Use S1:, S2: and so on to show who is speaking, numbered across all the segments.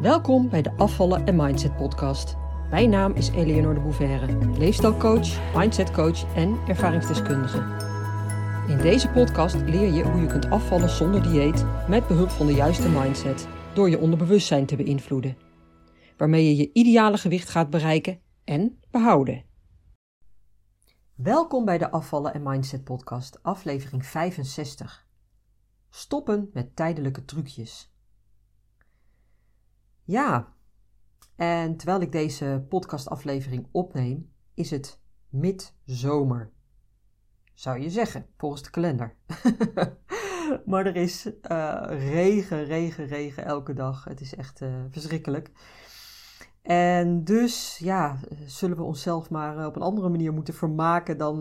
S1: Welkom bij de Afvallen en Mindset podcast. Mijn naam is Eleonore de Bouverre, leefstijlcoach, mindsetcoach en ervaringsdeskundige. In deze podcast leer je hoe je kunt afvallen zonder dieet met behulp van de juiste mindset door je onderbewustzijn te beïnvloeden, waarmee je je ideale gewicht gaat bereiken en behouden. Welkom bij de Afvallen en Mindset podcast, aflevering 65. Stoppen met tijdelijke trucjes. Ja, en terwijl ik deze podcastaflevering opneem, is het midzomer. Zou je zeggen, volgens de kalender. maar er is uh, regen, regen, regen elke dag. Het is echt uh, verschrikkelijk. En dus ja, zullen we onszelf maar eh, op een andere manier moeten vermaken dan,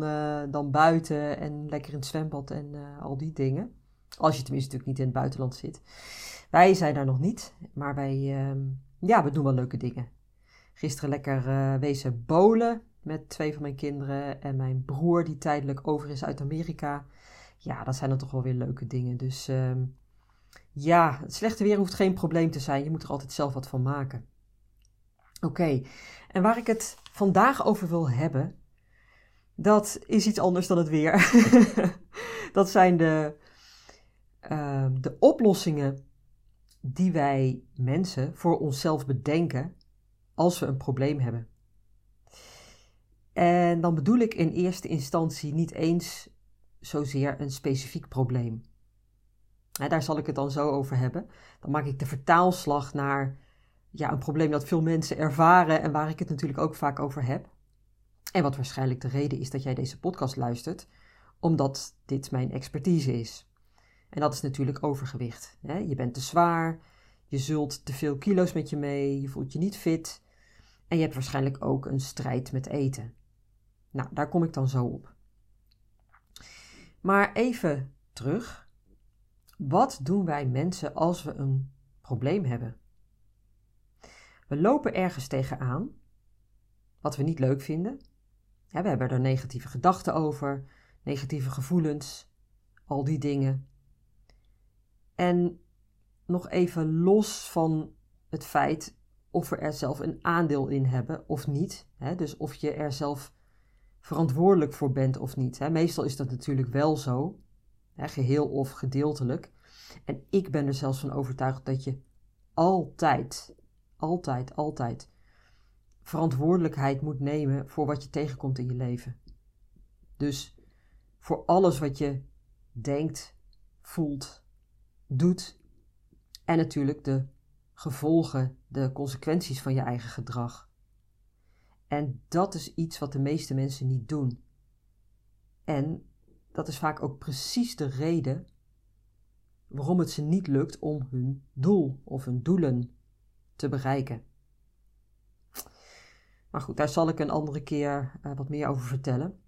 S1: dan buiten en lekker in het zwembad en al die dingen. Als je tenminste natuurlijk niet in het buitenland zit. Wij zijn daar nog niet, maar wij, ehm, ja, we doen wel leuke dingen. Gisteren lekker uh, wezen bolen met twee van mijn kinderen en mijn broer die tijdelijk over is uit Amerika. Ja, dat zijn dan toch wel weer leuke dingen. Dus ehm, ja, het slechte weer hoeft geen probleem te zijn. Je moet er altijd zelf wat van maken. Oké, en waar ik het vandaag over wil hebben, dat is iets anders dan het weer. dat zijn de, ehm, de oplossingen die wij mensen voor onszelf bedenken als we een probleem hebben. En dan bedoel ik in eerste instantie niet eens zozeer een specifiek probleem. daar zal ik het dan zo over hebben. Dan maak ik de vertaalslag naar ja, een probleem dat veel mensen ervaren en waar ik het natuurlijk ook vaak over heb. En wat waarschijnlijk de reden is dat jij deze podcast luistert, omdat dit mijn expertise is. En dat is natuurlijk overgewicht. Hè? Je bent te zwaar, je zult te veel kilo's met je mee, je voelt je niet fit en je hebt waarschijnlijk ook een strijd met eten. Nou, daar kom ik dan zo op. Maar even terug. Wat doen wij mensen als we een probleem hebben? We lopen ergens tegenaan wat we niet leuk vinden. We hebben er negatieve gedachten over, negatieve gevoelens, al die dingen. En nog even los van het feit of we er zelf een aandeel in hebben of niet. Hè? Dus of je er zelf verantwoordelijk voor bent of niet. Hè? Meestal is dat natuurlijk wel zo, hè? geheel of gedeeltelijk. En ik ben er zelfs van overtuigd dat je altijd, altijd, altijd verantwoordelijkheid moet nemen voor wat je tegenkomt in je leven. Dus voor alles wat je denkt, voelt, doet. En natuurlijk de gevolgen, de consequenties van je eigen gedrag. En dat is iets wat de meeste mensen niet doen. En dat is vaak ook precies de reden waarom het ze niet lukt om hun doel of hun doelen te bereiken. Maar goed, daar zal ik een andere keer uh, wat meer over vertellen.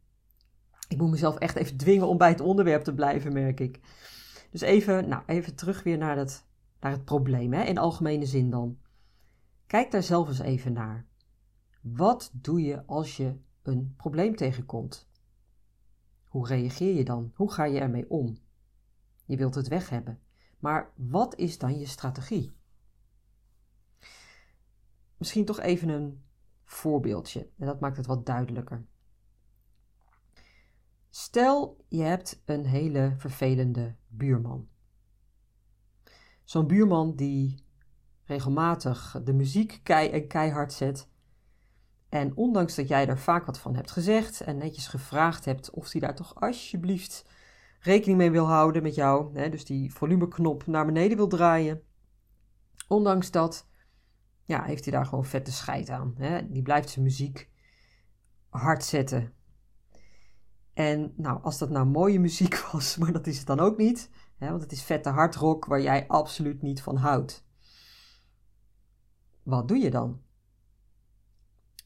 S1: Ik moet mezelf echt even dwingen om bij het onderwerp te blijven, merk ik. Dus even, nou, even terug weer naar het, naar het probleem, hè, in algemene zin dan. Kijk daar zelf eens even naar. Wat doe je als je een probleem tegenkomt? Hoe reageer je dan? Hoe ga je ermee om? Je wilt het weg hebben. Maar wat is dan je strategie? Misschien toch even een voorbeeldje en dat maakt het wat duidelijker. Stel je hebt een hele vervelende buurman. Zo'n buurman die regelmatig de muziek kei en keihard zet. En ondanks dat jij er vaak wat van hebt gezegd en netjes gevraagd hebt of hij daar toch alsjeblieft rekening mee wil houden met jou, hè, dus die volumeknop naar beneden wil draaien, ondanks dat, ja, heeft hij daar gewoon vette scheid aan. Hè. Die blijft zijn muziek hard zetten. En nou, als dat nou mooie muziek was, maar dat is het dan ook niet, hè, want het is vette hardrock waar jij absoluut niet van houdt. Wat doe je dan?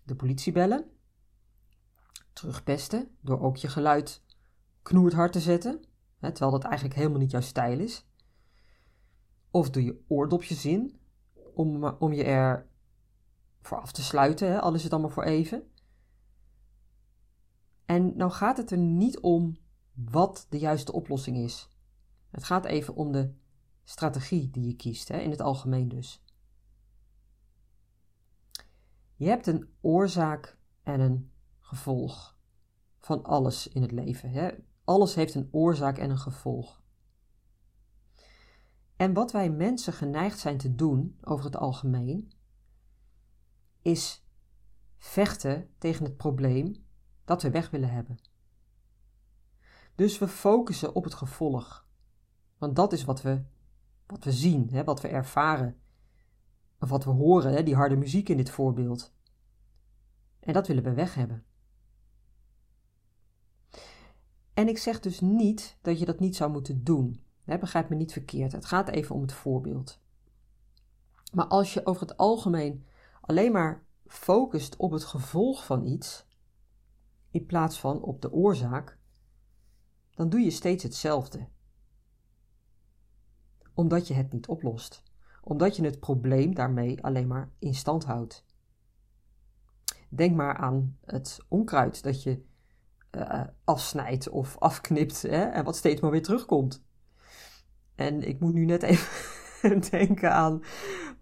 S1: De politie bellen? Terugpesten door ook je geluid knoerd te zetten, hè, terwijl dat eigenlijk helemaal niet jouw stijl is? Of doe je oordopjes in om, om je er voor af te sluiten, hè, al is het allemaal voor even? En nou gaat het er niet om wat de juiste oplossing is. Het gaat even om de strategie die je kiest, hè, in het algemeen dus. Je hebt een oorzaak en een gevolg van alles in het leven. Hè? Alles heeft een oorzaak en een gevolg. En wat wij mensen geneigd zijn te doen over het algemeen, is vechten tegen het probleem dat we weg willen hebben. Dus we focussen op het gevolg. Want dat is wat we, wat we zien, hè, wat we ervaren. Of wat we horen, hè, die harde muziek in dit voorbeeld. En dat willen we weg hebben. En ik zeg dus niet dat je dat niet zou moeten doen. Hè, begrijp me niet verkeerd. Het gaat even om het voorbeeld. Maar als je over het algemeen alleen maar focust op het gevolg van iets, in plaats van op de oorzaak, dan doe je steeds hetzelfde. Omdat je het niet oplost. Omdat je het probleem daarmee alleen maar in stand houdt. Denk maar aan het onkruid dat je uh, afsnijdt of afknipt hè, en wat steeds maar weer terugkomt. En ik moet nu net even denken aan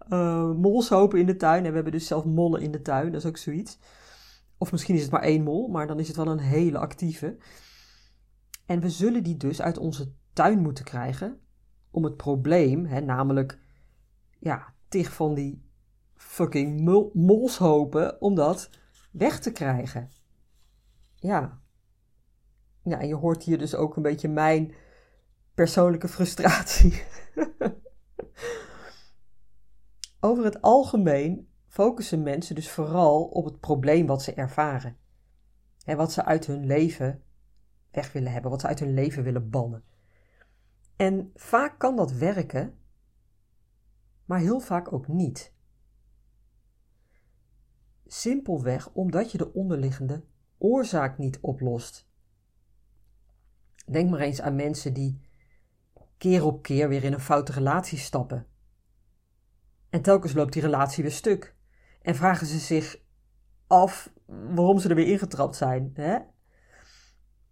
S1: uh, molshopen in de tuin. En we hebben dus zelf mollen in de tuin, dat is ook zoiets. Of misschien is het maar één mol, maar dan is het wel een hele actieve. En we zullen die dus uit onze tuin moeten krijgen om het probleem, hè, namelijk ja, tig van die fucking molshopen, om dat weg te krijgen. Ja. Ja, en je hoort hier dus ook een beetje mijn persoonlijke frustratie. Over het algemeen focussen mensen dus vooral op het probleem wat ze ervaren. En wat ze uit hun leven weg willen hebben, wat ze uit hun leven willen bannen. En vaak kan dat werken, maar heel vaak ook niet. Simpelweg omdat je de onderliggende oorzaak niet oplost. Denk maar eens aan mensen die keer op keer weer in een foute relatie stappen. En telkens loopt die relatie weer stuk. En vragen ze zich af waarom ze er weer ingetrapt zijn. Hè?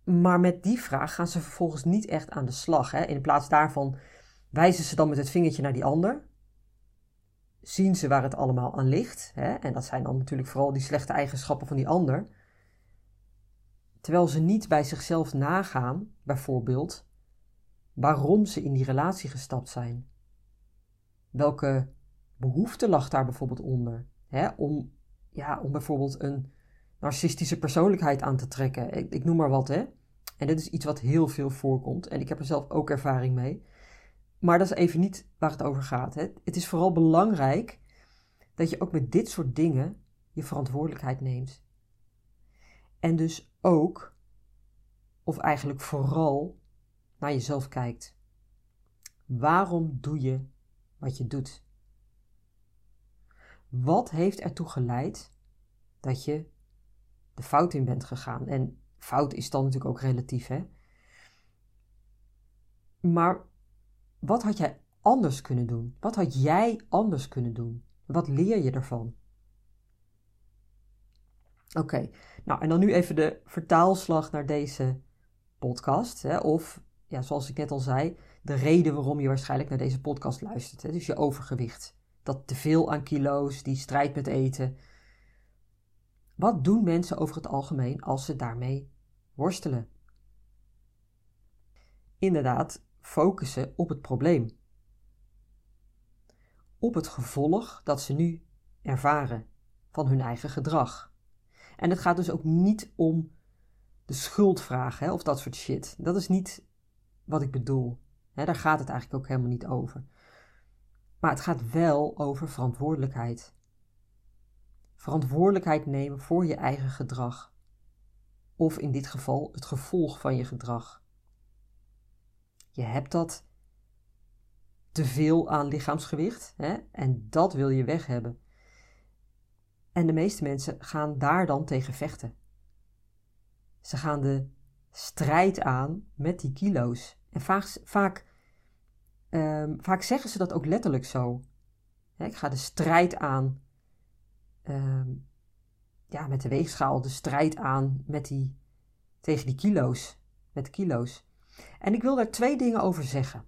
S1: Maar met die vraag gaan ze vervolgens niet echt aan de slag. Hè? In plaats daarvan wijzen ze dan met het vingertje naar die ander. Zien ze waar het allemaal aan ligt. Hè? En dat zijn dan natuurlijk vooral die slechte eigenschappen van die ander. Terwijl ze niet bij zichzelf nagaan, bijvoorbeeld, waarom ze in die relatie gestapt zijn. Welke behoefte lag daar bijvoorbeeld onder? Hè? Om, ja, om bijvoorbeeld een narcistische persoonlijkheid aan te trekken. Ik, ik noem maar wat, hè. En dit is iets wat heel veel voorkomt. En ik heb er zelf ook ervaring mee. Maar dat is even niet waar het over gaat. Hè. Het is vooral belangrijk dat je ook met dit soort dingen je verantwoordelijkheid neemt. En dus ook, of eigenlijk vooral, naar jezelf kijkt. Waarom doe je wat je doet? Wat heeft ertoe geleid dat je de fout in bent gegaan? En fout is dan natuurlijk ook relatief, hè? Maar wat had jij anders kunnen doen? Wat had jij anders kunnen doen? Wat leer je ervan? Oké, nou en dan nu even de vertaalslag naar deze podcast. Hè, of, ja, zoals ik net al zei, de reden waarom je waarschijnlijk naar deze podcast luistert. Hè, dus je overgewicht dat teveel aan kilo's, die strijd met eten. Wat doen mensen over het algemeen als ze daarmee worstelen? Inderdaad, focussen op het probleem. Op het gevolg dat ze nu ervaren van hun eigen gedrag. En het gaat dus ook niet om de schuldvraag hè, of dat soort shit. Dat is niet wat ik bedoel. Daar gaat het eigenlijk ook helemaal niet over. Maar het gaat wel over verantwoordelijkheid. Verantwoordelijkheid nemen voor je eigen gedrag. Of in dit geval het gevolg van je gedrag. Je hebt dat te veel aan lichaamsgewicht hè? en dat wil je weg hebben. En de meeste mensen gaan daar dan tegen vechten. Ze gaan de strijd aan met die kilo's. En vaak, vaak Um, vaak zeggen ze dat ook letterlijk zo. ik ga de strijd aan um, ja, met de weegschaal, de strijd aan met die, tegen die kilo's. Met kilo's. En ik wil daar twee dingen over zeggen.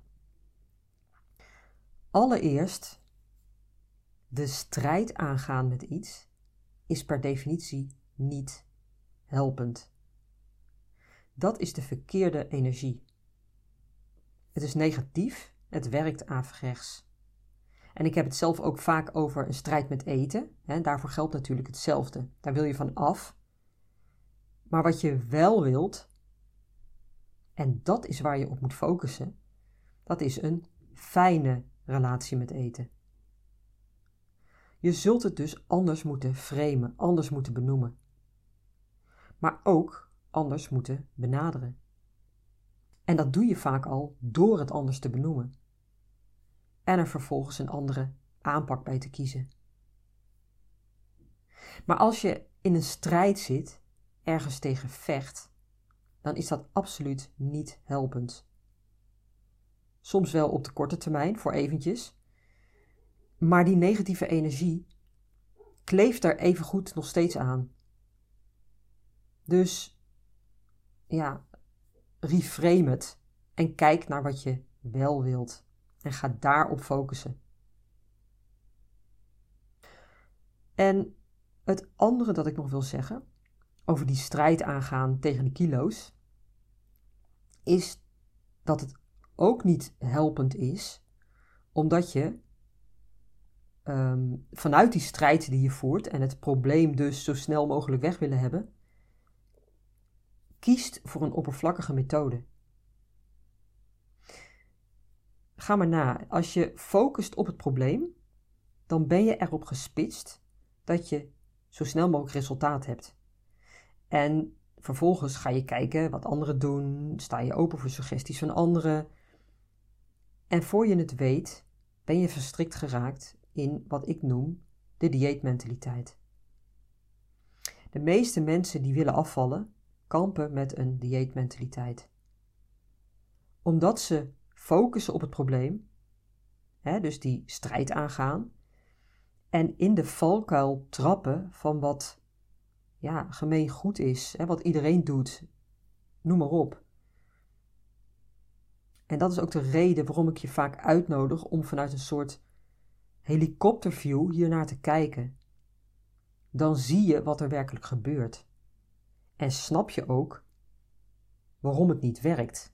S1: Allereerst, de strijd aangaan met iets is per definitie niet helpend. Dat is de verkeerde energie. Het is negatief, het werkt averechts. En ik heb het zelf ook vaak over een strijd met eten. Hè, daarvoor geldt natuurlijk hetzelfde. Daar wil je van af. Maar wat je wel wilt, en dat is waar je op moet focussen, dat is een fijne relatie met eten. Je zult het dus anders moeten framen, anders moeten benoemen. Maar ook anders moeten benaderen. En dat doe je vaak al door het anders te benoemen. En er vervolgens een andere aanpak bij te kiezen. Maar als je in een strijd zit, ergens tegen vecht, dan is dat absoluut niet helpend. Soms wel op de korte termijn, voor eventjes. Maar die negatieve energie kleeft er evengoed nog steeds aan. Dus ja, reframe het en kijk naar wat je wel wilt en ga daarop focussen. En het andere dat ik nog wil zeggen over die strijd aangaan tegen de kilo's, is dat het ook niet helpend is, omdat je um, vanuit die strijd die je voert en het probleem dus zo snel mogelijk weg willen hebben, kiest voor een oppervlakkige methode. Ga maar na. Als je focust op het probleem, dan ben je erop gespitst dat je zo snel mogelijk resultaat hebt. En vervolgens ga je kijken wat anderen doen, sta je open voor suggesties van anderen. En voor je het weet, ben je verstrikt geraakt in wat ik noem de dieetmentaliteit. De meeste mensen die willen afvallen, kampen met een dieetmentaliteit. Omdat ze focussen op het probleem, hè, dus die strijd aangaan, en in de valkuil trappen van wat ja, gemeen goed is, hè, wat iedereen doet, noem maar op. En dat is ook de reden waarom ik je vaak uitnodig om vanuit een soort helikopterview hiernaar te kijken. Dan zie je wat er werkelijk gebeurt. En snap je ook waarom het niet werkt.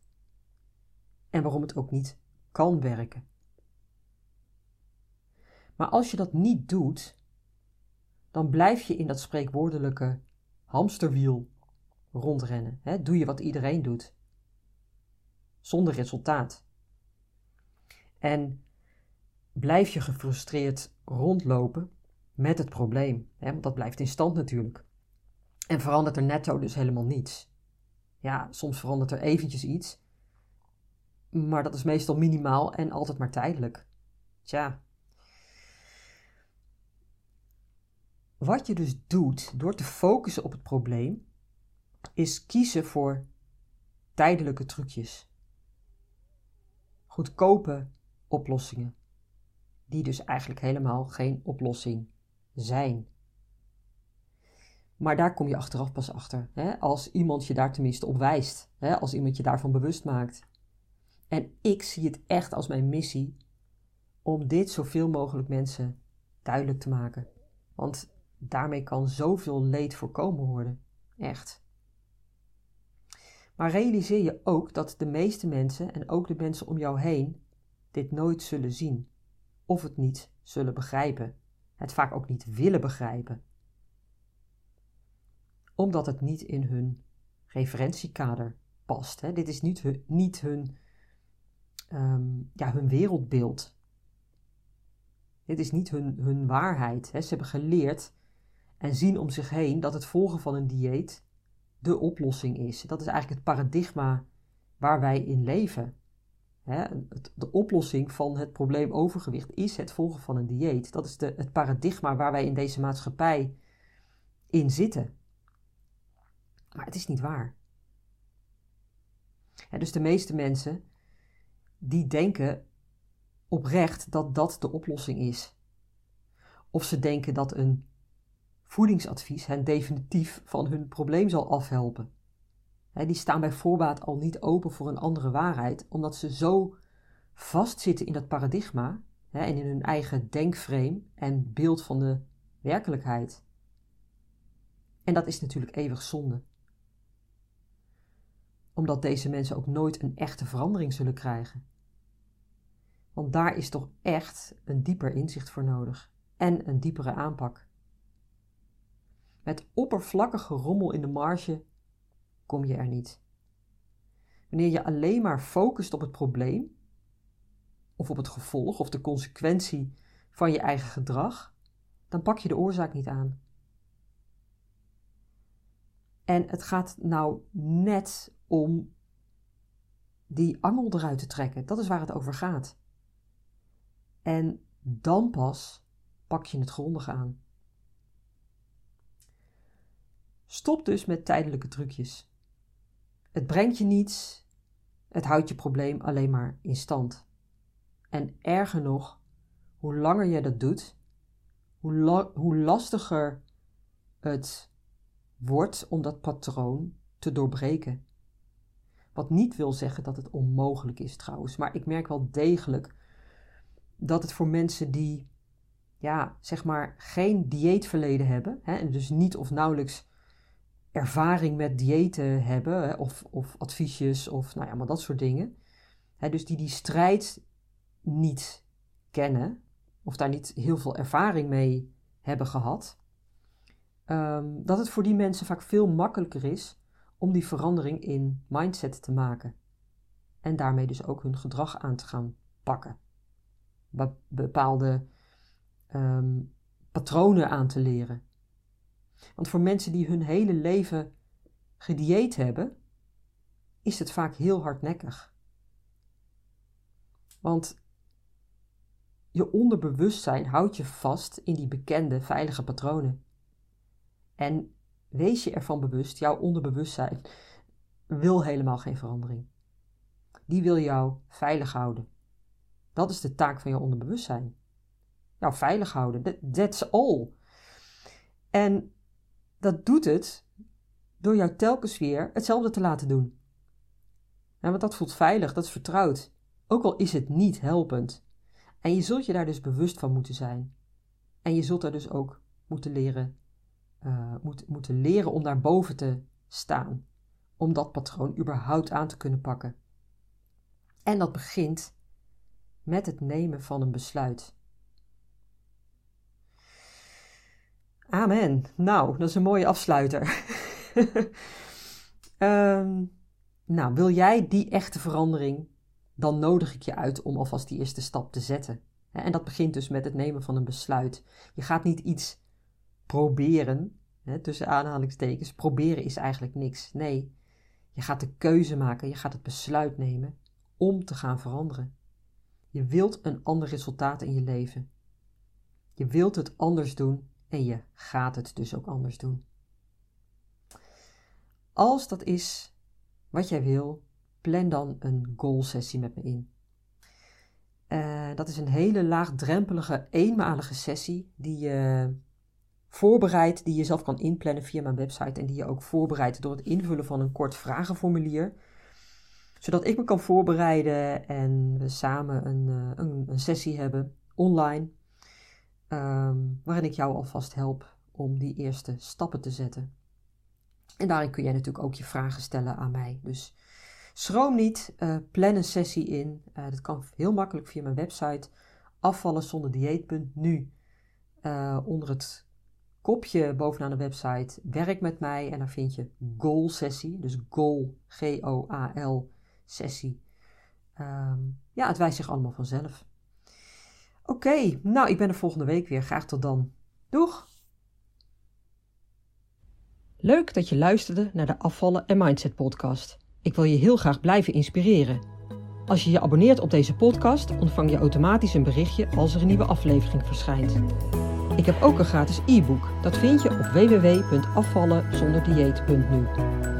S1: En waarom het ook niet kan werken. Maar als je dat niet doet, dan blijf je in dat spreekwoordelijke hamsterwiel rondrennen. Hè? Doe je wat iedereen doet. Zonder resultaat. En blijf je gefrustreerd rondlopen met het probleem. Hè? Want dat blijft in stand natuurlijk. En verandert er netto dus helemaal niets. Ja, soms verandert er eventjes iets. Maar dat is meestal minimaal en altijd maar tijdelijk. Tja, Wat je dus doet door te focussen op het probleem, is kiezen voor tijdelijke trucjes. Goedkope oplossingen, die dus eigenlijk helemaal geen oplossing zijn. Maar daar kom je achteraf pas achter, hè? als iemand je daar tenminste op wijst, hè? als iemand je daarvan bewust maakt. En ik zie het echt als mijn missie om dit zoveel mogelijk mensen duidelijk te maken. Want Daarmee kan zoveel leed voorkomen worden. Echt. Maar realiseer je ook dat de meeste mensen en ook de mensen om jou heen dit nooit zullen zien of het niet zullen begrijpen, het vaak ook niet willen begrijpen, omdat het niet in hun referentiekader past. Hè? Dit is niet niet hun, ehm, ja, hun wereldbeeld. Dit is niet hun, hun waarheid. Hè? Ze hebben geleerd en zien om zich heen dat het volgen van een dieet de oplossing is. Dat is eigenlijk het paradigma waar wij in leven. de oplossing van het probleem overgewicht is het volgen van een dieet. Dat is de, het paradigma waar wij in deze maatschappij in zitten. Maar het is niet waar. dus de meeste mensen die denken oprecht dat dat de oplossing is. Of ze denken dat een voedingsadvies hen definitief van hun probleem zal afhelpen. die staan bij voorbaat al niet open voor een andere waarheid, omdat ze zo vastzitten in dat paradigma en in hun eigen denkframe en beeld van de werkelijkheid. En dat is natuurlijk eeuwig zonde. Omdat deze mensen ook nooit een echte verandering zullen krijgen. Want daar is toch echt een dieper inzicht voor nodig en een diepere aanpak. Met oppervlakkige rommel in de marge kom je er niet. Wanneer je alleen maar focust op het probleem, of op het gevolg of de consequentie van je eigen gedrag, dan pak je de oorzaak niet aan. En het gaat nou net om die angel eruit te trekken. Dat is waar het over gaat. En dan pas pak je het grondig aan. Stop dus met tijdelijke trucjes. Het brengt je niets, het houdt je probleem alleen maar in stand. En erger nog, hoe langer je dat doet, hoe, hoe lastiger het wordt om dat patroon te doorbreken. Wat niet wil zeggen dat het onmogelijk is trouwens, maar ik merk wel degelijk dat het voor mensen die, ja, zeg maar, geen dieetverleden hebben, hè, en dus niet of nauwelijks ervaring met diëten hebben, hè, of, of adviesjes, of nou ja, maar dat soort dingen. Hè, dus die die strijd niet kennen, of daar niet heel veel ervaring mee hebben gehad, ehm, dat het voor die mensen vaak veel makkelijker is om die verandering in mindset te maken. En daarmee dus ook hun gedrag aan te gaan pakken. Bepaalde ehm, patronen aan te leren. Want voor mensen die hun hele leven gedieet hebben, is het vaak heel hardnekkig. Want je onderbewustzijn houdt je vast in die bekende veilige patronen. En wees je ervan bewust, jouw onderbewustzijn wil helemaal geen verandering. Die wil jou veilig houden. Dat is de taak van je onderbewustzijn. Jou veilig houden. That's all. En dat doet het door jou telkens weer hetzelfde te laten doen. want dat voelt veilig, dat is vertrouwd. Ook al is het niet helpend. En je zult je daar dus bewust van moeten zijn. En je zult daar dus ook moeten leren, uh, moet, moeten leren om daar boven te staan. Om dat patroon überhaupt aan te kunnen pakken. En dat begint met het nemen van een besluit. Amen. Nou, dat is een mooie afsluiter. um, nou, wil jij die echte verandering dan nodig ik je uit om alvast die eerste stap te zetten. En dat begint dus met het nemen van een besluit. Je gaat niet iets proberen, tussen aanhalingstekens. Proberen is eigenlijk niks. Nee, je gaat de keuze maken, je gaat het besluit nemen om te gaan veranderen. Je wilt een ander resultaat in je leven. Je wilt het anders doen en je gaat het dus ook anders doen. Als dat is wat jij wil, plan dan een goal sessie met me in. Uh, dat is een hele laagdrempelige, eenmalige sessie die je voorbereidt, die je zelf kan inplannen via mijn website en die je ook voorbereidt door het invullen van een kort vragenformulier. Zodat ik me kan voorbereiden en we samen een, uh, een, een, sessie hebben online, um, waarin ik jou alvast help om die eerste stappen te zetten. En daarin kun jij natuurlijk ook je vragen stellen aan mij. Dus Schroom niet, uh, plan een sessie in. Uh, dat kan heel makkelijk via mijn website afvallenzonderdieet.nu. Uh, eh, onder het kopje bovenaan de website werk met mij en dan vind je goal sessie. Dus goal, G-O-A-L sessie. Um, ja, het wijst zich allemaal vanzelf. Oké, nou ik ben er volgende week weer. Graag tot dan. Doeg! Leuk dat je luisterde naar de Afvallen en Mindset podcast. Ik wil je heel graag blijven inspireren. Als je je abonneert op deze podcast, ontvang je automatisch een berichtje als er een nieuwe aflevering verschijnt. Ik heb ook een gratis e-book. Dat vind je op www.afvallenzonderdieet.nu.